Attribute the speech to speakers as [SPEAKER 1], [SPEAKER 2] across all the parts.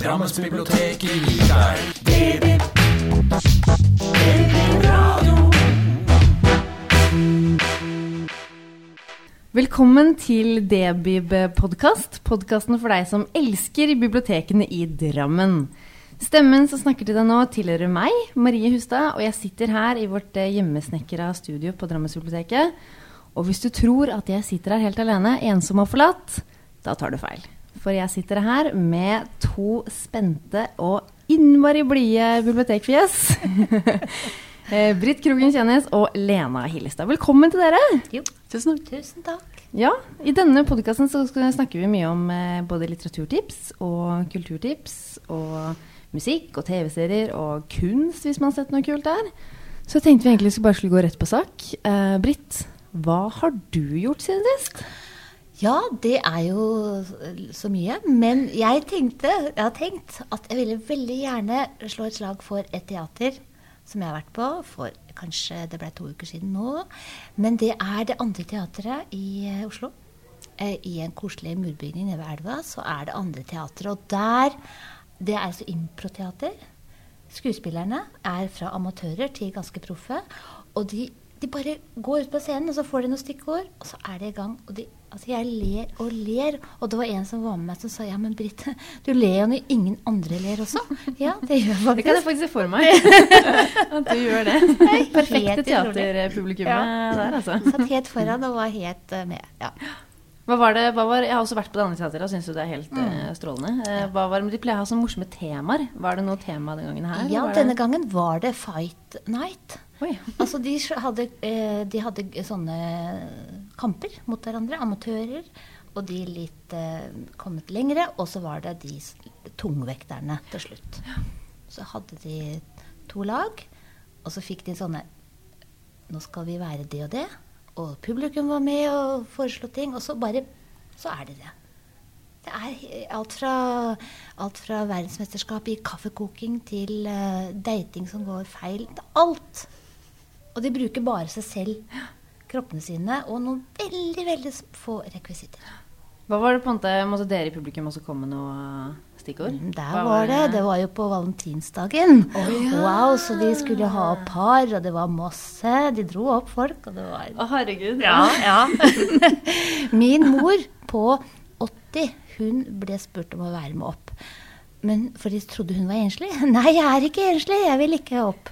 [SPEAKER 1] Drammensbiblioteket gir deg DB.
[SPEAKER 2] Velkommen til Debib-podkast, podkasten for deg som elsker bibliotekene i Drammen. Stemmen som snakker til deg nå, tilhører meg, Marie Hustad, og jeg sitter her i vårt eh, hjemmesnekra studio på Drammensbiblioteket. Og hvis du tror at jeg sitter her helt alene, ensom og forlatt, da tar du feil. For jeg sitter her med to spente og innmari blide bibliotekfjes. Eh, Britt Krogen Kjennes og Lena Hillestad. Velkommen til dere.
[SPEAKER 3] Jo, tusen, tusen takk.
[SPEAKER 2] Ja, I denne podkasten snakker vi mye om eh, både litteraturtips og kulturtips og musikk og TV-serier og kunst, hvis man har sett noe kult der. Så jeg tenkte vi egentlig skulle bare skulle gå rett på sak. Eh, Britt, hva har du gjort siden sist?
[SPEAKER 3] Ja, det er jo så mye. Men jeg tenkte, jeg har tenkt at jeg ville veldig gjerne slå et slag for et teater som jeg har vært på for kanskje det ble to uker siden nå. Men det er det andre teatret i eh, Oslo. Eh, I en koselig murbygning nede ved elva så er det andre teatret. Og der Det er altså improteater. Skuespillerne er fra amatører til ganske proffe. Og de, de bare går ut på scenen, og så får de noen stikkord, og så er de i gang. og de Altså, jeg ler og ler. Og det var en som var med meg som sa ja, men Britt, du ler jo når ingen andre ler også. Ja, det gjør jeg faktisk.
[SPEAKER 2] Det kan jeg faktisk se for meg. At du gjør det. Perfekte teaterpublikummet
[SPEAKER 3] Ja.
[SPEAKER 2] der, altså.
[SPEAKER 3] Satt helt foran og var helt eh, med. Ja.
[SPEAKER 2] Hva var det, hva var, jeg har også vært på det andre teateret og syns jo det er helt
[SPEAKER 3] Mm.
[SPEAKER 2] uh, strålende. Uh, hva var det, de pleier å ha sånne morsomme temaer. Var det noe tema denne gangen her?
[SPEAKER 3] ja, denne gangen var det Fight Night. Altså, de hadde, eh, de hadde sånne kamper mot hverandre, amatører. Og de litt kommet lengre, og så var det de tungvekterne til slutt. Så hadde de to lag, og så fikk de sånne Nå skal vi være det og det. Og publikum var med og foreslo ting, og så bare Så er det det. Det er alt fra, alt fra verdensmesterskap i kaffekoking til uh, dating som går feil. Alt. Og de bruker bare seg selv, kroppene sine, og noen veldig, veldig få rekvisitter.
[SPEAKER 2] Hva var det på en måte, Måtte dere i publikum også komme noe stikkord?
[SPEAKER 3] Mm, Der
[SPEAKER 2] var,
[SPEAKER 3] var det. Det var jo på valentinsdagen. Wow, så de skulle ha par, og det var masse. De dro opp folk, og det var
[SPEAKER 2] Å, herregud.
[SPEAKER 3] Ja, ja. Min mor på 80, hun ble spurt om å være med opp. Men For de trodde hun var enslig. Nei, jeg er ikke enslig, jeg vil ikke opp.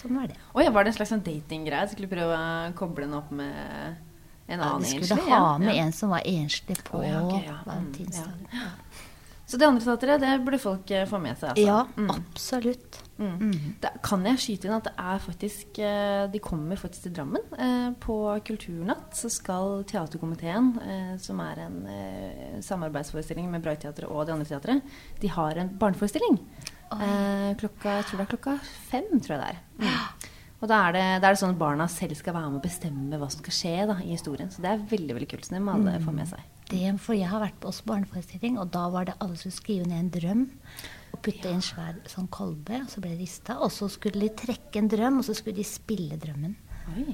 [SPEAKER 3] Sånn var det.
[SPEAKER 2] Oi, var det en slags sånn datinggreie? Skulle prøve å koble den opp med en annen enslig?
[SPEAKER 3] Ja, de skulle
[SPEAKER 2] enslig?
[SPEAKER 3] ha
[SPEAKER 2] ja.
[SPEAKER 3] med
[SPEAKER 2] Ja.
[SPEAKER 3] en som var enslig på
[SPEAKER 2] oh, ja, ok, ja. Mm,
[SPEAKER 3] valentinsdagen.
[SPEAKER 2] Så det andre teatret, det burde folk eh, få med seg. Altså.
[SPEAKER 3] ja
[SPEAKER 2] Mm.
[SPEAKER 3] absolutt.
[SPEAKER 2] Mm.
[SPEAKER 3] Mm.
[SPEAKER 2] Da kan jeg skyte inn at det er faktisk eh, De kommer faktisk til Drammen. Eh, På Kulturnatt så skal Teaterkomiteen, som er en samarbeidsforestilling med Braiteatret og de andre teatret, de har en barneforestilling. Eh, klokka, jeg tror det er klokka fem, tror jeg det er. Mm. Og da er, det, da er det sånn at barna selv skal være med og bestemme hva som skal skje da, i historien. Så det er veldig veldig kult. Så det må alle få med seg.
[SPEAKER 3] Det, for jeg har vært på også barneforestilling, og da var det alle skulle skrive ned en drøm. Og putte i en svær sånn kolbe, og så ble det rista. Og så skulle de trekke en drøm, og så skulle de spille drømmen.
[SPEAKER 2] Oi.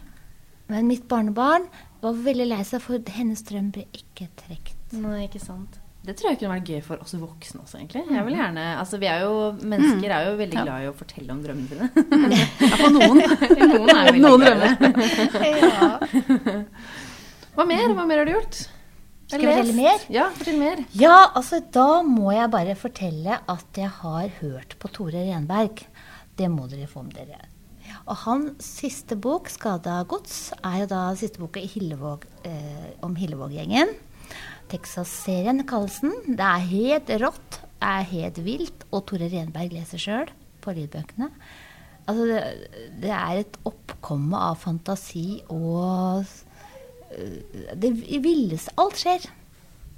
[SPEAKER 3] Men mitt barnebarn var veldig lei seg, for hennes drøm ble ikke trukket.
[SPEAKER 2] Nei, ikke sant. Det tror jeg kunne vært gøy for oss voksne også, egentlig. Jeg vil gjerne, altså vi er jo, Mennesker er jo veldig glad i å fortelle om drømmene sine. Iallfall noen. noen er veldig
[SPEAKER 4] Noen
[SPEAKER 2] glad i det.
[SPEAKER 3] Ja.
[SPEAKER 2] Hva mer? Hva mer har du gjort?
[SPEAKER 3] Skal jeg fortelle mer?
[SPEAKER 2] Ja, fortell mer.
[SPEAKER 3] Ja, altså da må jeg bare fortelle at jeg har hørt på Tore Renberg. Det må dere få med dere. Og hans siste bok, 'Skada gods', er jo da siste boka eh, om Hillevåg-gjengen. Texas-serien kalles den. Det er helt rått, det er helt vilt, og Tore Renberg leser sjøl på lydbøkene. Altså, det, det er et oppkomme av fantasi og det villeste Alt skjer.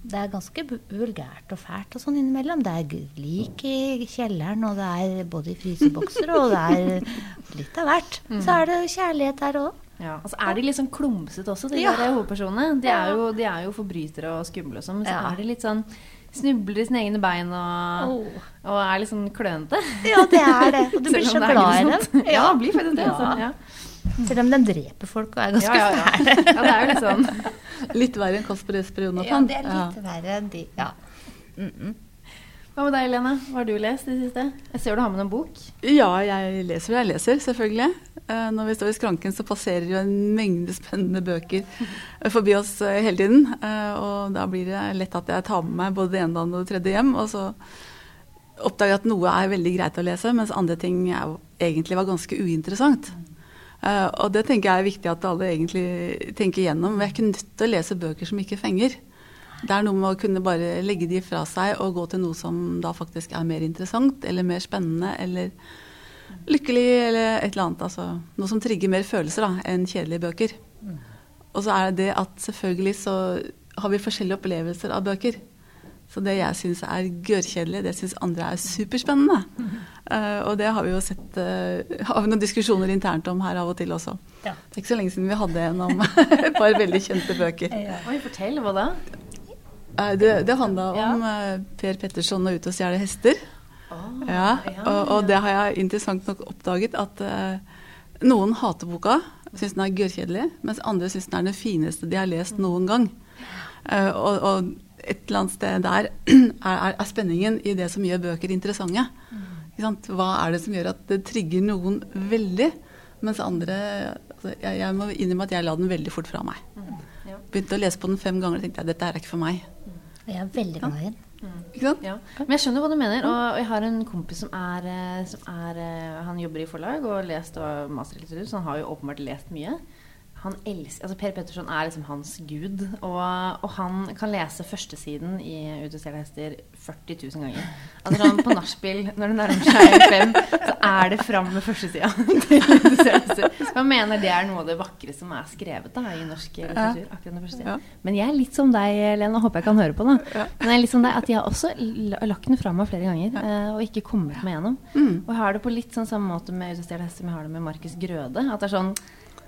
[SPEAKER 3] det er ganske vulgært og fælt og sånn innimellom. Det er lik i kjelleren, og det er både i frysebokser, og det er litt av hvert. Så er det kjærlighet der òg.
[SPEAKER 2] Ja, altså er de litt sånn klumsete også, de
[SPEAKER 3] Ja.
[SPEAKER 2] der hovedpersonene. De er, jo, de er jo forbrytere og skumle og sånn, men så
[SPEAKER 3] Ja.
[SPEAKER 2] er de litt sånn Snubler i sine egne bein og,
[SPEAKER 3] oh.
[SPEAKER 2] og er litt sånn klønete.
[SPEAKER 3] Ja, det er det. Og du blir så glad i dem.
[SPEAKER 2] Ja, blir faktisk det. Altså. Ja.
[SPEAKER 3] Selv om de dreper folk og er ganske
[SPEAKER 2] Ja, ja, ja.
[SPEAKER 3] fæle.
[SPEAKER 2] ja, det er jo litt sånn.
[SPEAKER 4] Litt verre enn Kasper Jesper Jonathan.
[SPEAKER 3] Ja, det er litt verre enn de. Ja. Mm -mm.
[SPEAKER 2] Hva med deg, Lene? Hva har du lest i det siste? Jeg ser du har med en bok.
[SPEAKER 4] Ja, jeg leser og jeg leser, selvfølgelig. Eh, Når vi står i skranken, så passerer jo en mengde spennende bøker forbi oss eh, hele tiden. Eh, Og da blir det lett at jeg tar med meg både det ene og det tredje hjem. Og så oppdager jeg at noe er veldig greit å lese, mens andre ting er, jo- egentlig var ganske uinteressant. Eh, Og det tenker jeg er viktig at alle egentlig tenker gjennom. Vi er ikke nødt til å lese bøker som ikke fenger. Det er noe med å kunne bare legge de fra seg og gå til noe som da faktisk er mer interessant eller mer spennende eller lykkelig eller et eller annet. Altså, noe som trigger mer følelser da, enn kjedelige bøker. Og så er det det at selvfølgelig så har vi forskjellige opplevelser av bøker. Så det jeg syns er gørrkjedelig, det syns andre er superspennende. Eh, og det har vi jo sett uh, noen diskusjoner internt om her av og til også.
[SPEAKER 3] Ja.
[SPEAKER 4] Det er ikke så lenge siden vi hadde en om et par veldig kjente bøker.
[SPEAKER 2] Oi, fortell. Hva da?
[SPEAKER 4] Uh, det det handla om eh, Per Petterson og Ut og stjele hester. Ja, og, og det har jeg interessant nok oppdaget at noen hater boka, syns den er gørrkjedelig, mens andre syns den er den fineste de har lest noen gang. Eh, og, og et eller annet sted der er, er, er spenningen i det som gjør bøker interessante. Ikke sant? Hva er det som gjør at det trigger noen veldig, mens andre altså, jeg, jeg må innrømme at jeg la den veldig fort fra meg. Begynte å lese på den fem ganger og tenkte jeg, dette er ikke for meg.
[SPEAKER 3] Jeg er veldig glad i den.
[SPEAKER 2] Ja. Men jeg skjønner hva du mener. Og jeg har en kompis som er, eh, som er eh, Han jobber i forlag og har lest og master i litteratur, så han har jo åpenbart lest mye. Han elsker, altså Per Petterson er liksom hans gud, og, og han kan lese førstesiden i Ut hester 40 000 ganger. Altså sånn På nachspiel, når det nærmer seg fem, så er det fram med førstesida. Han mener det er noe av det vakre som er skrevet da, i norsk litteratur. akkurat den første
[SPEAKER 4] Ja.
[SPEAKER 2] Men jeg er litt som deg, Lena. håper jeg kan høre på. da Men jeg er litt som deg, at jeg har også lagt den fra meg flere ganger eh, og ikke kommet meg gjennom.
[SPEAKER 4] Mm.
[SPEAKER 2] Og jeg har det på litt sånn samme måte med Ut hester som jeg har det med Markus Grøde. At det er sånn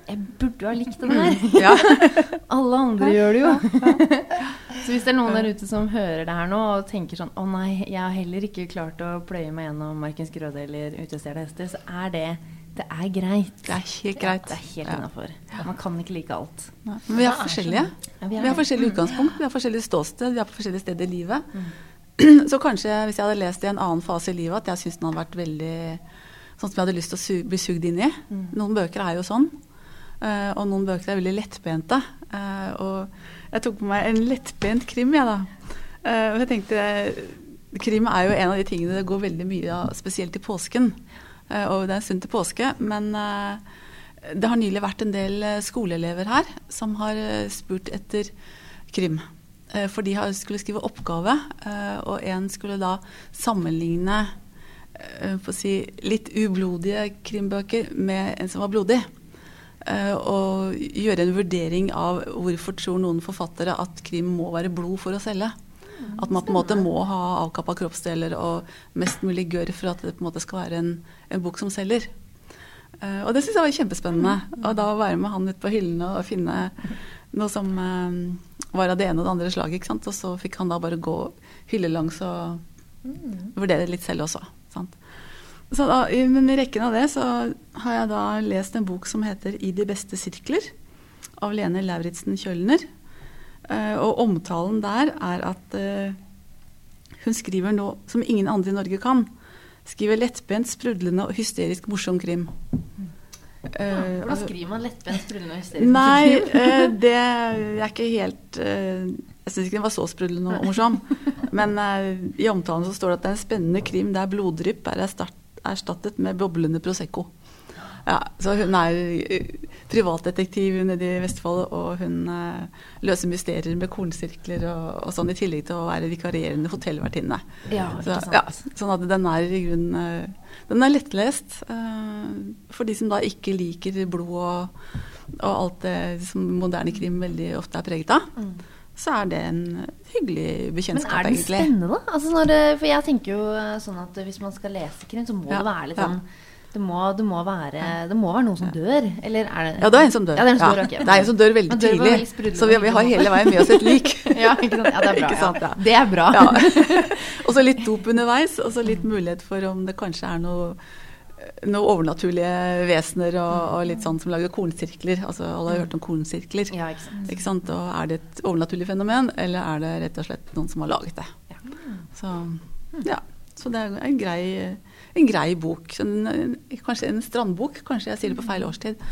[SPEAKER 2] Jeg burde ha likt den her.
[SPEAKER 4] Ja.
[SPEAKER 2] Alle andre gjør det jo. Så hvis det er noen der ute som hører det her nå og tenker sånn Å nei, jeg har heller ikke klart å pløye meg gjennom markens Grøde eller Ut hester, så er det Det er greit.
[SPEAKER 4] Det er helt greit.
[SPEAKER 2] Det er helt
[SPEAKER 4] Ja.
[SPEAKER 2] innafor. Man kan ikke like alt.
[SPEAKER 4] Men vi er forskjellige.
[SPEAKER 2] Ja,
[SPEAKER 4] Vi har forskjellig utgangspunkt, vi har forskjellig ståsted, vi er på forskjellige steder i livet. Så kanskje hvis jeg hadde lest i en annen fase i livet, at jeg syntes den hadde vært veldig sånn som jeg hadde lyst til å su bli sugd inn i. Noen bøker er jo sånn. Eh, og noen bøker er veldig lettbente. eh, og jeg tok på meg en lettbent krim, jeg, da. Eh, og jeg tenkte Krim er jo en av de tingene det går veldig mye av, spesielt i påsken. Og det er en stund til påske. Men det har nylig vært en del skoleelever her som har spurt etter krim. For de skulle skrive oppgave, og en skulle da sammenligne si, litt ublodige krimbøker med en som var blodig. Eh, Og gjøre en vurdering av hvorfor tror noen forfattere at krim må være blod for å selge. At man på en måte må ha avkappa kroppsdeler og mest mulig gørr for at det på en måte skal være en, en bok som selger. Eh, og det syns jeg var kjempespennende. Og da å være med han ute på hyllene og finne noe som eh, var av det ene og det andre slaget. ikke sant? Og så fikk han da bare gå hyllelangs og vurdere litt selv også. Sant? Så da, men i rekken av det så har jeg da lest en bok som heter 'I de beste sirkler' av Lene Lauritzen Kjølner. Eh, og omtalen der er at eh, hun skriver noe som ingen andre i Norge kan. Skriver lettbent, sprudlende og hysterisk morsom krim. Ja,
[SPEAKER 2] Hvordan
[SPEAKER 4] altså-
[SPEAKER 2] skriver man lettbent, sprudlende og hysterisk?
[SPEAKER 4] Nei, eh, det er ikke helt eh, Jeg syns ikke den var så sprudlende og morsom. Men eh, i omtalen så står det at det er en spennende krim der bloddrypp er erstat- erstattet med boblende Prosecco. Ja, så hun er eh, privatdetektiv nede i Vestfold, og hun eh, løser mysterier med kornsirkler og, og sånn, i tillegg til å være vikarierende hotellvertinne.
[SPEAKER 2] Ja,
[SPEAKER 4] Så, ja, sånn at den er i grunnen eh, Den er lettlest for de som da ikke liker blod og, og alt det som moderne krim veldig ofte er preget av.
[SPEAKER 2] Mm.
[SPEAKER 4] Så er det en hyggelig
[SPEAKER 2] Men er den spennende, da? Altså når, for jeg tenker jo eh, sånn at hvis man skal lese krim, så må
[SPEAKER 4] Ja,
[SPEAKER 2] det være litt sånn det må, det, må være, det må være noen som dør, eller er det
[SPEAKER 4] Ja, det er en som dør.
[SPEAKER 2] Ja, det er en som dør, ok.
[SPEAKER 4] det er en som dør veldig
[SPEAKER 2] dør
[SPEAKER 4] tidlig.
[SPEAKER 2] veldig
[SPEAKER 4] Så vi, vi har hele veien med oss et lik.
[SPEAKER 2] Ja, ikke sant? Ja, det er bra.
[SPEAKER 4] Sant,
[SPEAKER 2] ja. Det er bra.
[SPEAKER 4] Og så litt dop underveis, og så litt mulighet for om det kanskje er noe noe overnaturlige vesener og, og litt sånn som lager kornsirkler. Altså, alle har hørt om kornsirkler.
[SPEAKER 2] Ja, ikke sant.
[SPEAKER 4] Ikke sant? Og er det et overnaturlig fenomen, eller er det rett og slett noen som har laget det?
[SPEAKER 2] Ja.
[SPEAKER 4] Så, ja. Så det er en grei, en grei bok. En, kanskje en strandbok. Kanskje jeg sier det på feil årstid.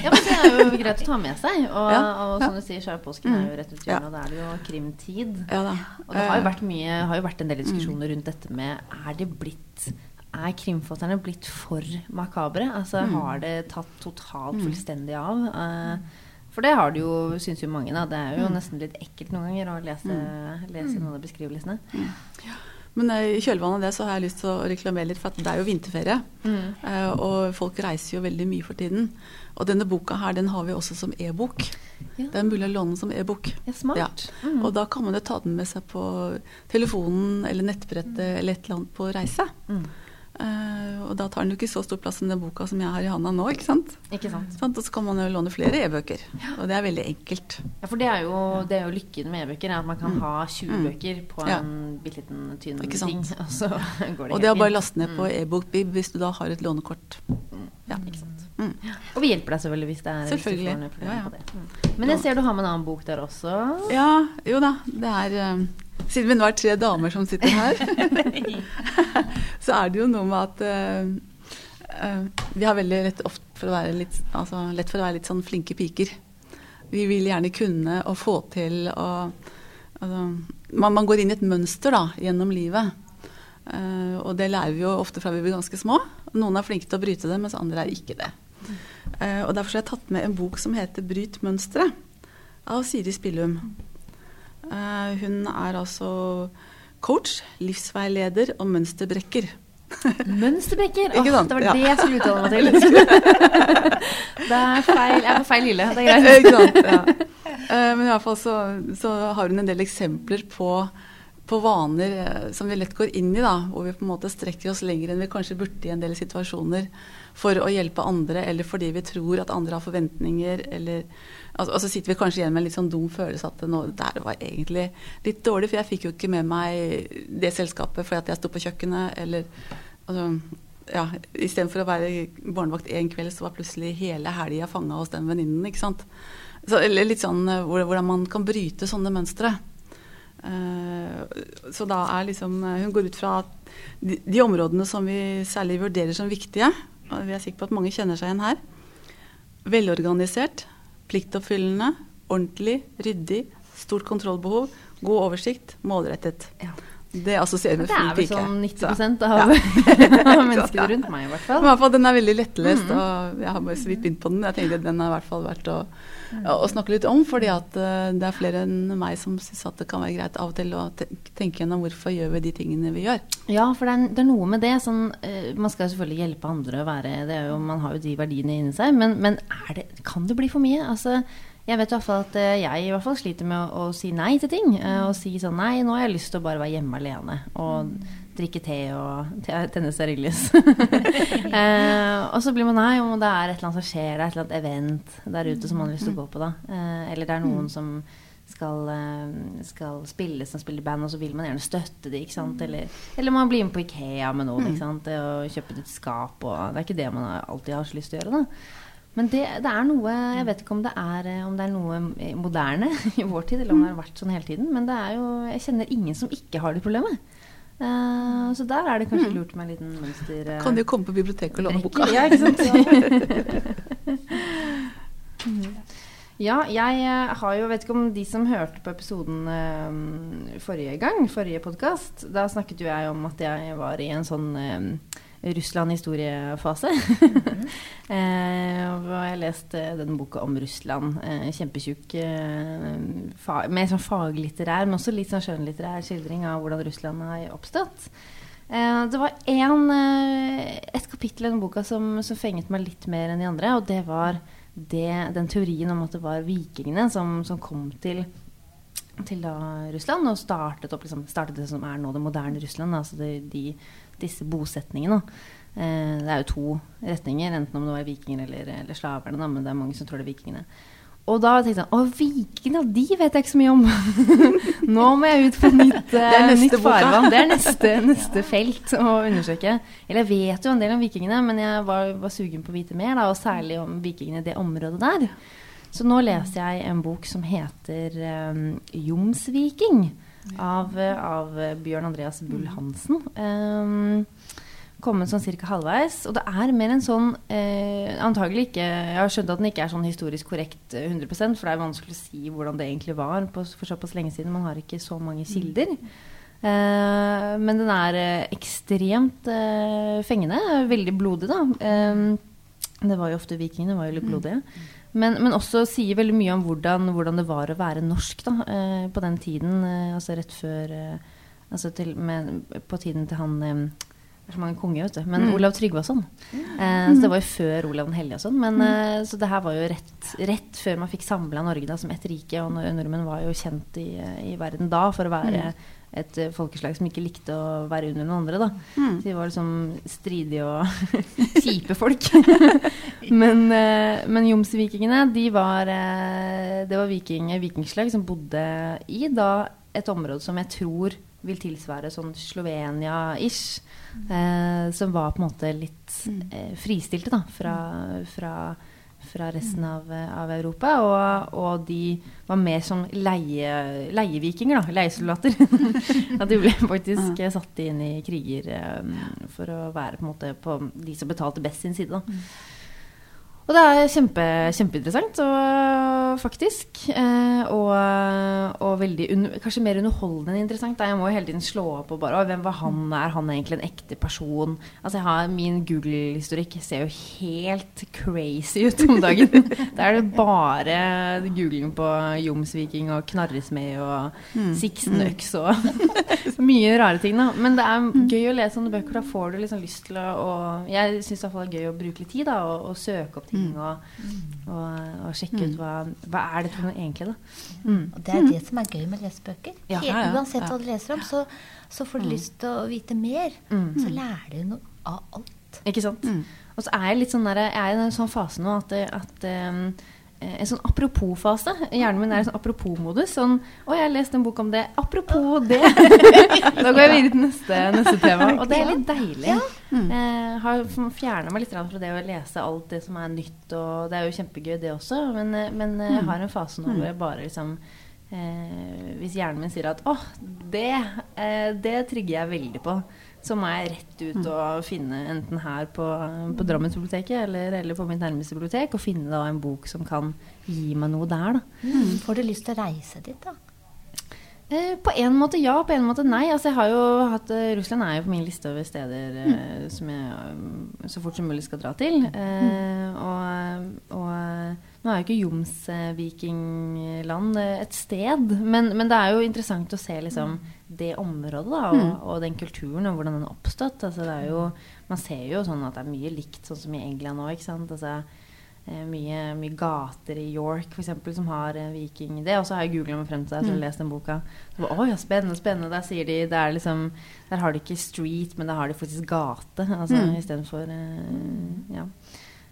[SPEAKER 2] Ja, men det er jo greit å ta med seg. Og,
[SPEAKER 4] Ja,
[SPEAKER 2] og
[SPEAKER 4] og
[SPEAKER 2] som du sier, så er jo påsken er jo rett
[SPEAKER 4] Ja.
[SPEAKER 2] hjørnet, og da er det jo krimtid.
[SPEAKER 4] Ja da.
[SPEAKER 2] Og det har jo
[SPEAKER 4] Eh,
[SPEAKER 2] vært mye, har jo vært en del diskusjoner rundt dette med Er det blitt er krimforfatterne blitt for makabre? Altså
[SPEAKER 4] Mm.
[SPEAKER 2] Har det tatt totalt fullstendig av? Uh, for det har det jo, syns jo mange. da Det er
[SPEAKER 4] Mm.
[SPEAKER 2] jo nesten litt ekkelt noen ganger å lese, lese noen av beskrivelsene.
[SPEAKER 4] Men eh, i kjølvannet av det så har jeg lyst til å reklamere litt, for at det er jo vinterferie. Mm. og folk reiser jo veldig mye for tiden. Og denne boka her, den har vi også som e-bok.
[SPEAKER 2] Ja.
[SPEAKER 4] Det er mulig å låne som e-bok.
[SPEAKER 2] Ja, smart. Mm.
[SPEAKER 4] Og da kan man jo ta den med seg på telefonen eller nettbrettet eller et eller annet på reise.
[SPEAKER 2] Mm.
[SPEAKER 4] Eh, og da tar den jo ikke så stor plass som den boka som jeg har i handa nå, ikke sant?
[SPEAKER 2] Ikke sant?
[SPEAKER 4] Sant? Og så kan man jo låne flere e-bøker. Og det er veldig enkelt.
[SPEAKER 2] Ja, for det er jo, det er jo lykken med e-bøker, er at man kan ha 20 bøker på
[SPEAKER 4] Mm. Ja.
[SPEAKER 2] en bitte liten tynn ting. Og så går det
[SPEAKER 4] Og det er
[SPEAKER 2] helt
[SPEAKER 4] bare å laste ned på e-bokbib hvis du da har et lånekort. Ja.
[SPEAKER 2] Ikke sant?
[SPEAKER 4] Mm.
[SPEAKER 2] Og vi hjelper deg selvfølgelig hvis det er
[SPEAKER 4] Selvfølgelig. Ja, ja.
[SPEAKER 2] Mm. Men jeg ser du har med en annen bok der også.
[SPEAKER 4] Ja, jo da. Det er eh, Siden vi nå er tre damer som sitter her, så er det jo noe med at eh, vi har veldig lett, for litt, altså, lett for å være litt sånn flinke piker. Vi vil gjerne kunne og få til og altså, man, man går inn i et mønster da, gjennom livet. Uh, og det lærer vi jo ofte fra vi blir ganske små. Noen er flinke til å bryte det, mens andre er ikke det. Uh, og Derfor har jeg tatt med en bok som heter 'Bryt mønsteret' av Siri Spillum. Uh, hun er altså coach, livsveileder og mønsterbrekker.
[SPEAKER 2] Mønsterbrekker! Åh, det var
[SPEAKER 4] Ja.
[SPEAKER 2] det jeg skulle uttale meg til. det er feil. Jeg er på feil hylle. Det er greit.
[SPEAKER 4] Ja. Eh, Men i hvert fall så, så har hun en del eksempler på, på vaner eh, som vi lett går inn i, da, hvor vi på en måte strekker oss lenger enn vi kanskje burde i en del situasjoner for å hjelpe andre, eller fordi vi tror at andre har forventninger, eller altså, Og så sitter vi kanskje igjen med en litt sånn dum følelse at nå, det der var egentlig litt dårlig, for jeg fikk jo ikke med meg det selskapet fordi at jeg sto på kjøkkenet, eller altså, ja, Istedenfor å være barnevakt én kveld, så var plutselig hele helga fanga hos den venninnen. eller litt sånn eh, hvordan man kan bryte sånne mønstre. Eh, så da er liksom eh, Hun går ut fra at de, de områdene som vi særlig vurderer som viktige, og vi er sikre på at mange kjenner seg igjen her Velorganisert, pliktoppfyllende, ordentlig, ryddig, stort kontrollbehov, god oversikt, målrettet.
[SPEAKER 2] Ja.
[SPEAKER 4] Det assosierer med
[SPEAKER 2] Det er
[SPEAKER 4] flink
[SPEAKER 2] vel sånn 90
[SPEAKER 4] Så-
[SPEAKER 2] av, ja. menneskene rundt meg, i hvert
[SPEAKER 4] Men
[SPEAKER 2] fall.
[SPEAKER 4] i hvert fall, Den er veldig lettlest,
[SPEAKER 2] Mhm.
[SPEAKER 4] og jeg har bare så vidt begynt på den. Jeg tenkte den er i hvert fall verdt å, å snakke litt om, fordi at eh, det er flere enn meg som syns at det kan være greit av og til å tenke gjennom hvorfor gjør vi de tingene vi gjør.
[SPEAKER 2] Ja, for det er, det er noe med det. Sånn, eh, man skal selvfølgelig hjelpe andre å være det er jo, Man har jo de verdiene inni seg. Men, men det, kan det bli for mye? Altså, jeg vet i hvert fall at eh, jeg i hvert fall sliter med å, å si nei til ting. eh, Og si sånn Nei, nå har jeg lyst til å bare være hjemme alene. Og drikke te og te- tenne stearinlys. eh, og så blir man nei, om det er et eller annet som skjer, det er et eller annet event der ute som man har lyst til å gå på, da. Eh, eller det er noen som skal, eh, skal spille som spiller band, og så vil man gjerne støtte sant. Eller, eller man blir med på Ikea med noen. Og kjøpe et skap og Det er ikke det man alltid har så lyst til å gjøre, da. Men det, det er noe Jeg vet ikke om det er, eh, om det er noe moderne i vår tid, eller om det har vært sånn hele tiden. Men det er jo Jeg kjenner ingen som ikke har det problemet. Uh, så der er det kanskje lurt med en liten mønster... Uh,
[SPEAKER 4] Kan jo komme på biblioteket og låne boka?
[SPEAKER 2] Ja, ikke sant? ja, jeg eh, har jo Vet ikke om de som hørte på episoden eh, forrige gang, forrige podkast, da snakket jo jeg om at jeg var i en sånn eh, Russland-historiefase. eh, og jeg leste den boka om Russland. Eh, kjempetjukk. Eh, mer sånn faglitterær, men også litt sånn skjønnlitterær skildring av hvordan Russland har oppstått. Eh, det var en, eh, et kapittel i den boka som, som fenget meg litt mer enn de andre, og det var det, den teorien om at det var vikingene som, som kom til til da Russland og startet opp liksom, startet det som er nå det moderne Russland. Altså de, de, disse bosetningene. Eh, det er jo to retninger, enten om det var vikinger eller, eller slaverne, men det er mange som tror det er vikingene. Og da tenkte jeg å, vikingene, de vet jeg ikke så mye om. Nå må jeg ut på nytt, eh, nytt farvann. Det er neste, neste, felt å undersøke. Eller jeg vet jo en del om vikingene, men jeg var, var sugen på å vite mer, da, og særlig om vikingene i det området der. Så nå leser jeg en bok som heter um, 'Jomsviking' av, av, Bjørn Andreas Bull Hansen. Um, kommet sånn cirka halvveis. Og det er mer en sånn eh, Antagelig ikke Jeg har skjønt at den ikke er sånn historisk korrekt 100 eh, for det er vanskelig å si hvordan det egentlig var på, for såpass lenge siden. Man har ikke så mange kilder. Eh, men den er eh, ekstremt eh, fengende. Veldig blodig, da. det var jo ofte vikingene, var jo litt blodige. Men, men, også sier veldig mye om hvordan, hvordan det var å være norsk da, på den tiden. altså rett før altså til, med, På tiden til han det er så mange konger, vet du. Men mm. Olav Tryggvason. Eh, så det var jo før Olav den hellige og sånn. Men, mm. eh, så det her var jo rett, rett før man fikk samla Norge da, som ett rike. Og nordmenn var jo kjent i, i, verden da for å være mm. Et uh, folkeslag som ikke likte å være under noen andre. da. Mm. Så de var liksom stridige og kjipe folk. men, uh, men jomsvikingene, de var uh, Det var viking, vikingslag som bodde i da et område som jeg tror vil tilsvare sånn Slovenia-ish. Eh, som var på en måte litt mm. eh, fristilte da, fra, fra, fra resten av, av Europa. Og, og, de var mer som leie, leievikinger, da. Leiesoldater. At de ble faktisk ja. satt inn i kriger um, for å være på på de som betalte best sin side. da. Mm. Og det er kjempe, kjempeinteressant, og, faktisk. Eh, og, og, veldig kanskje mer underholdende enn interessant. Jeg må jo hele tiden slå opp og bare Hvem var han? Er han egentlig en ekte person? Altså jeg har Min Google-historikk ser jo helt crazy ut om dagen. Da er det bare googling på Jomsviking og Knarresmed og mm. Sixten-øks og mye rare ting. Da. Men det er mm. gøy å lese sånne bøker. Da får du liksom lyst til å og Jeg syns det er gøy å bruke litt tid da, og, og søke opp ting ting mm. og, og, og sjekke ut mm. hva, hva er det for noe egentlig. Da.
[SPEAKER 3] Mm. Og det er det som er gøy med lesebøker. Ja, ja, ja, Uansett hva du leser om, så, så får du lyst til å vite mer. Så lærer du noe av alt.
[SPEAKER 2] Ikke sant. Og så er jeg litt sånn der, jeg er i en sånn fase nå at, at en sånn apropos-fase. Hjernen min er i sånn apropos-modus. Sånn 'Å, jeg har lest en bok om det. Apropos det!' da går jeg videre til neste, neste tema. Og det er litt deilig. Ja. Mm. Eh, har fjerna meg litt fra det å lese alt det som er nytt, og det er jo kjempegøy, det også. Men, eh, men jeg mm. har en fase nå hvor jeg bare liksom eh, Hvis hjernen min sier at 'Å, det, eh, det trigger jeg veldig på' så må jeg rett ut å finne enten her på, på Drammensbiblioteket eller, eller, på mitt nærmeste bibliotek, og finne da en bok som kan gi meg noe der.
[SPEAKER 3] Mm. Får du lyst til å reise dit, da?
[SPEAKER 2] Eh, på en måte ja, på en måte nei. Altså, jeg har jo hatt, eh, Russland er jo på min liste over steder eh, mm. som jeg eh, så fort som mulig skal dra til. Eh, og, og, nå er jo ikke Jomsvikingland et sted, men, men, det er jo interessant å se liksom, det området da, og, mm. og, den kulturen og hvordan den har oppstått. Altså, jo, man ser jo sånn at det er mye likt sånn som i England òg. Altså, Eh, mye, mye, gater i York for eksempel, som har eh, viking Det også har jeg googla meg frem til. Jeg har mm. lest den boka. Så, Å ja, spennende, spennende. Der sier de liksom, Der har de ikke street, men der har de faktisk gate. Altså, mm. Istedenfor uh, ja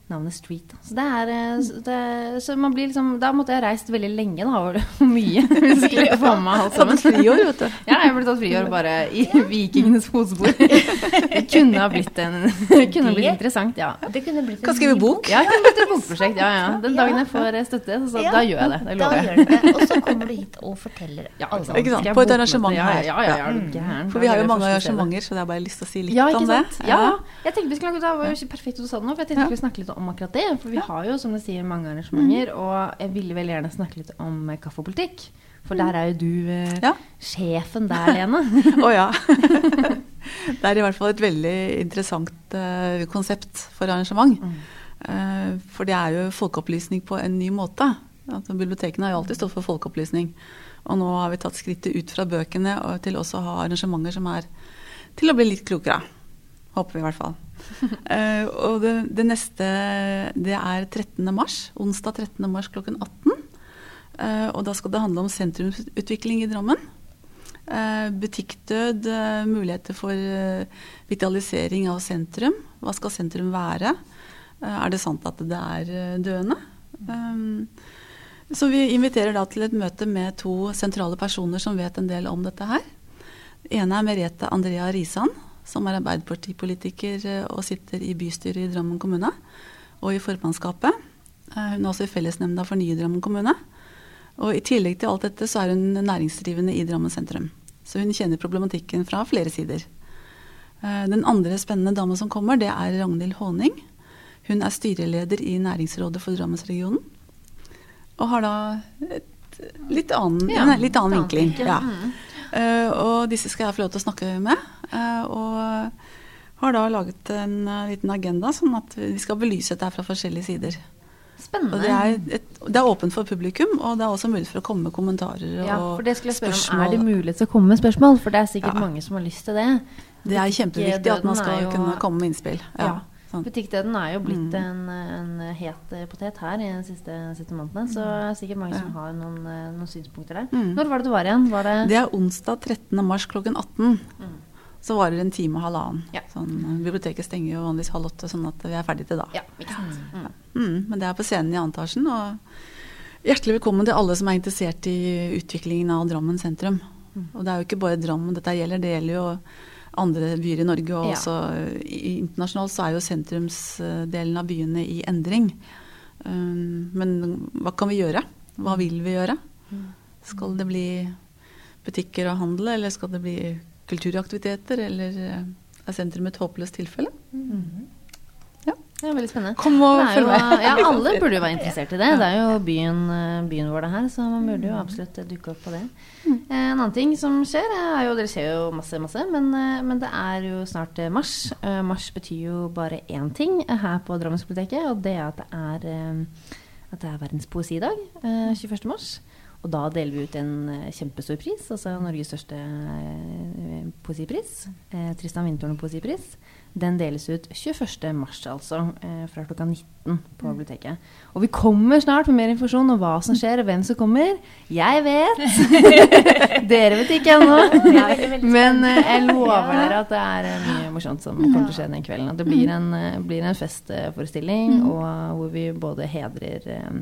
[SPEAKER 2] navnet Street. Så, det er, eh, det, så man blir liksom, da måtte jeg reist veldig lenge, da, var det mye. Skulle få med meg alt sammen.
[SPEAKER 4] friår, vet du.
[SPEAKER 2] Ja, jeg ble tatt friår bare i vikingenes fotspor. Det kunne ha blitt, en, kunne blitt interessant, ja.
[SPEAKER 3] Det kunne blitt
[SPEAKER 4] en kan skrive bok?
[SPEAKER 2] Ja, det kunne blitt et bokprosjekt. Ja, ja. Den dagen jeg får støtte, så da gjør jeg det. Det
[SPEAKER 3] lover jeg. Og så kommer du hit og forteller
[SPEAKER 4] ja, Ikke sant? På et arrangement
[SPEAKER 2] her. Ja, ja, ja, mm.
[SPEAKER 4] For vi har jo mange arrangementer, så jeg har bare lyst til å si litt om det.
[SPEAKER 2] Ja, jeg tenkte vi skulle, Det var jo perfekt at du sa det nå, for jeg tenkte vi skulle snakke litt om akkurat det. For vi har jo, som du sier, mange arrangementer. Mm. Og jeg ville veldig gjerne snakke litt om kaffepolitikk. For mm. der er jo du eh, ja. sjefen der, Lene.
[SPEAKER 4] Å oh, ja. det er i hvert fall et veldig interessant eh, konsept for arrangement. Mm. Eh, for det er jo folkeopplysning på en ny måte. Altså, bibliotekene har jo alltid stått for folkeopplysning. Og nå har vi tatt skrittet ut fra bøkene og til også å ha arrangementer som er til å bli litt klokere. Håper vi i hvert fall. Uh, og det, det, neste det er 13. mars. Onsdag 13. mars klokken 18. Uh, og da skal det handle om sentrumsutvikling i Drammen. Uh, butikkdød, eh, muligheter for eh, vitalisering av sentrum. Hva skal sentrum være? Eh, er det sant at det er eh, døende? Um, så vi inviterer da til et møte med to sentrale personer som vet en del om dette her. Den ene er Merete Andrea Risan, som er Arbeiderpartipolitiker eh, og sitter i bystyret i Drammen kommune og i formannskapet. Hun er også i fellesnemnda for nye Drammen kommune. Og I tillegg til alt dette så er hun næringsdrivende i Drammen sentrum. Så hun kjenner problematikken fra flere sider. Eh, Den andre spennende dame som kommer, det er Ragnhild Håning. Hun er styreleder i Næringsrådet for Drammensregionen. Og har da et litt annen,
[SPEAKER 2] Ja,
[SPEAKER 4] en litt annen vinkling. Ja. Eh, og disse skal jeg få lov til å snakke med. eh, og har da laget en eh, liten agenda, sånn at vi skal belyse dette fra forskjellige sider.
[SPEAKER 2] Spennende.
[SPEAKER 4] Det er, et, det er åpent for publikum, og det er også mulig for å komme med kommentarer
[SPEAKER 2] ja,
[SPEAKER 4] og
[SPEAKER 2] for det skulle jeg spørre om. Er det mulig til å komme med spørsmål? For det er sikkert
[SPEAKER 4] Ja.
[SPEAKER 2] mange som har lyst til det.
[SPEAKER 4] Det er kjempeviktig at man skal
[SPEAKER 2] jo-
[SPEAKER 4] kunne komme med innspill. Ja,
[SPEAKER 2] Ja.
[SPEAKER 4] Sånn.
[SPEAKER 2] Butikkdøden er jo blitt
[SPEAKER 4] Mm.
[SPEAKER 2] en, en het potet her i de siste, siste månedene. Så det er sikkert mange som har noen, eh, noen synspunkter der.
[SPEAKER 4] Mm.
[SPEAKER 2] Når var det du var igjen? Var det,
[SPEAKER 4] Det er onsdag 13. mars klokken 18.
[SPEAKER 2] Mm.
[SPEAKER 4] Så varer det en time og halvannen.
[SPEAKER 2] Ja.
[SPEAKER 4] Sånn, biblioteket stenger jo vanligvis halv åtte, sånn at vi er ferdige til da.
[SPEAKER 2] Ja, ikke sant. Mm.
[SPEAKER 4] Mm, men det er på scenen i Antasjen. Og hjertelig velkommen til alle som er interessert i utviklingen av Drammen sentrum.
[SPEAKER 2] Mm.
[SPEAKER 4] Og det er jo ikke bare Drammen dette gjelder, det gjelder jo andre byer i Norge. Og
[SPEAKER 2] Ja.
[SPEAKER 4] også internasjonalt så er jo sentrumsdelen av byene i endring. Um, men hva kan vi gjøre? Hva vil vi gjøre?
[SPEAKER 2] Mm.
[SPEAKER 4] Skal det bli butikker og handel, eller skal det bli kulturaktiviteter, eller eh, er sentrum et håpløst tilfelle?
[SPEAKER 2] Det er veldig spennende.
[SPEAKER 4] Kom og følg med!
[SPEAKER 2] ja, alle burde jo være interessert i det. Det er jo byen, eh, byen vår det her, så man burde jo absolutt dukke opp på det.
[SPEAKER 4] Mm.
[SPEAKER 2] Eh, En annen ting som skjer, er jo Det skjer jo masse, masse, men, eh, men det er jo snart eh, mars. Eh, Mars betyr jo bare én ting eh, her på Drammensbiblioteket, og det er at det er, eh, at det er verdens poesidag. eh, 21. mars. Og da deler vi ut en eh, kjempestor pris, altså Norges største eh, poesipris. Eh, Tristan Vindtårnet poesipris. Den deles ut 21. mars, altså, eh, fra klokka 19 på biblioteket. Og vi kommer snart med mer informasjon om hva som skjer, og hvem som kommer. Jeg vet! Dere vet ikke ennå. Men eh, jeg lover dere at det er eh, mye morsomt som kommer til å skje den kvelden. At det blir en, eh, blir en festforestilling og, hvor vi både hedrer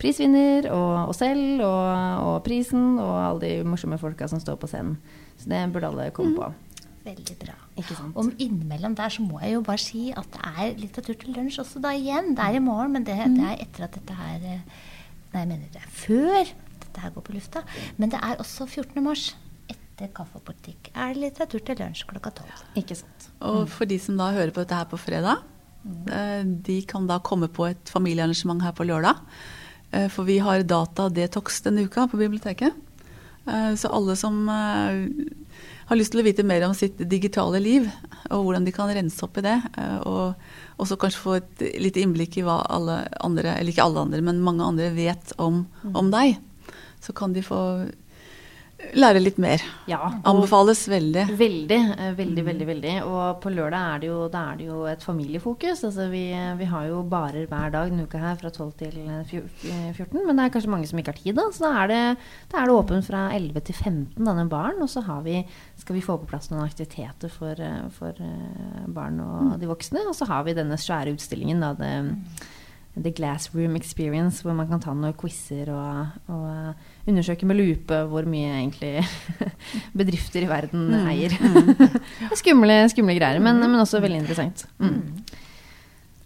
[SPEAKER 2] prisvinner og oss selv og, og prisen og alle de morsomme folka som står på scenen. Så det burde alle komme på.
[SPEAKER 3] Veldig bra.
[SPEAKER 2] Ikke sant?
[SPEAKER 3] Og innimellom der så må jeg jo bare si at det er litteratur til lunsj også da igjen. Det er i morgen, men det, det er etter at dette her eh, Nei, jeg mener det er før dette her går på lufta. Men det er også 14. mars. Etter kaffe og politikk er det litteratur til lunsj klokka tolv.
[SPEAKER 2] Ikke sant.
[SPEAKER 4] Og for de som da hører på dette her på fredag, mm. de kan da komme på et familiearrangement her på lørdag. Eh, For vi har data detox denne uka på biblioteket. Eh, Så alle som eh, har lyst til å vite mer om sitt digitale liv, og hvordan de kan rense opp i det, eh, og også kanskje få et lite innblikk i hva alle andre, eller ikke alle andre, men mange andre vet om, om deg, så kan de få lære litt mer.
[SPEAKER 2] Ja.
[SPEAKER 4] Anbefales veldig.
[SPEAKER 2] Veldig, eh, veldig, veldig. veldig. Og på lørdag er det jo, er det jo et familiefokus. Altså vi, vi har jo barer hver dag denne uka her fra 12 til eh, fjo- eh, 14. Men det er kanskje mange som ikke har tid, da. Så da er det, da er det åpent fra 11 til 15, denne baren. Og så har vi, skal vi få på plass noen aktiviteter for, eh, for eh, barn og de voksne. Og så har vi denne svære utstillingen, da. Det, The Glass Room Experience, hvor man kan ta noen quizer og, og undersøke med lupe hvor mye egentlig bedrifter i verden eier. Er skumle, skumle greier, men, men også veldig interessant. Mm.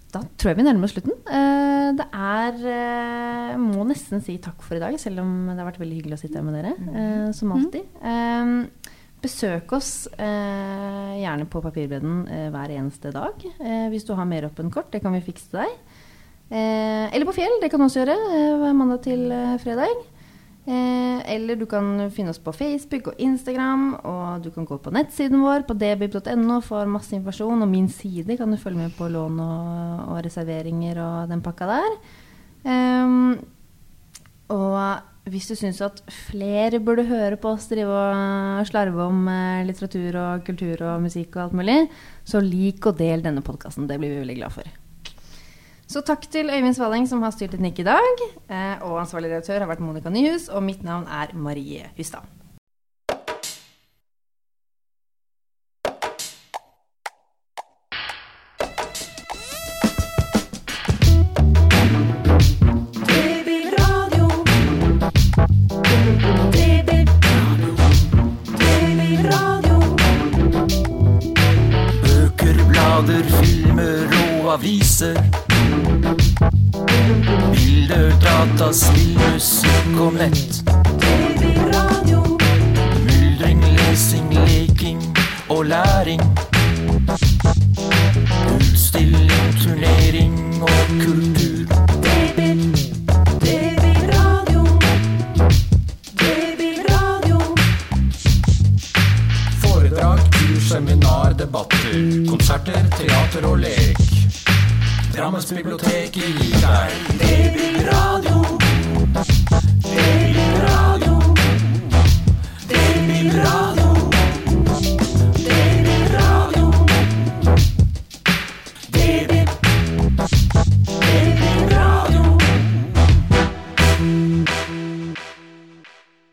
[SPEAKER 2] Da tror jeg vi nærmer oss slutten. Eh, det er eh, Må nesten si takk for i dag, selv om det har vært veldig hyggelig å sitte her med dere. eh, som alltid. Besøk oss gjerne på Papirbredden hver eneste dag. Hvis du har mer åpent kort, det kan vi fikse til deg. Eh, eller på Fjell, det kan du også gjøre. Eh, hver mandag til eh, fredag. Eller du kan finne oss på Facebook og Instagram, og du kan gå på nettsiden vår på dbib.no for masse informasjon. Og min side kan du følge med på lån og, og reserveringer og den pakka der. Ehm, og hvis du syns at flere burde høre på oss drive og slarve om litteratur og kultur og musikk og alt mulig, så lik og del denne podkasten. Det blir vi veldig glad for. Så takk til Øyvind Svaleng som har styrt teknikk i dag. Eh, og ansvarlig redaktør har vært Monica Nyhus, og mitt navn er Marie Hustad.
[SPEAKER 1] Bilder, data, spill, musikk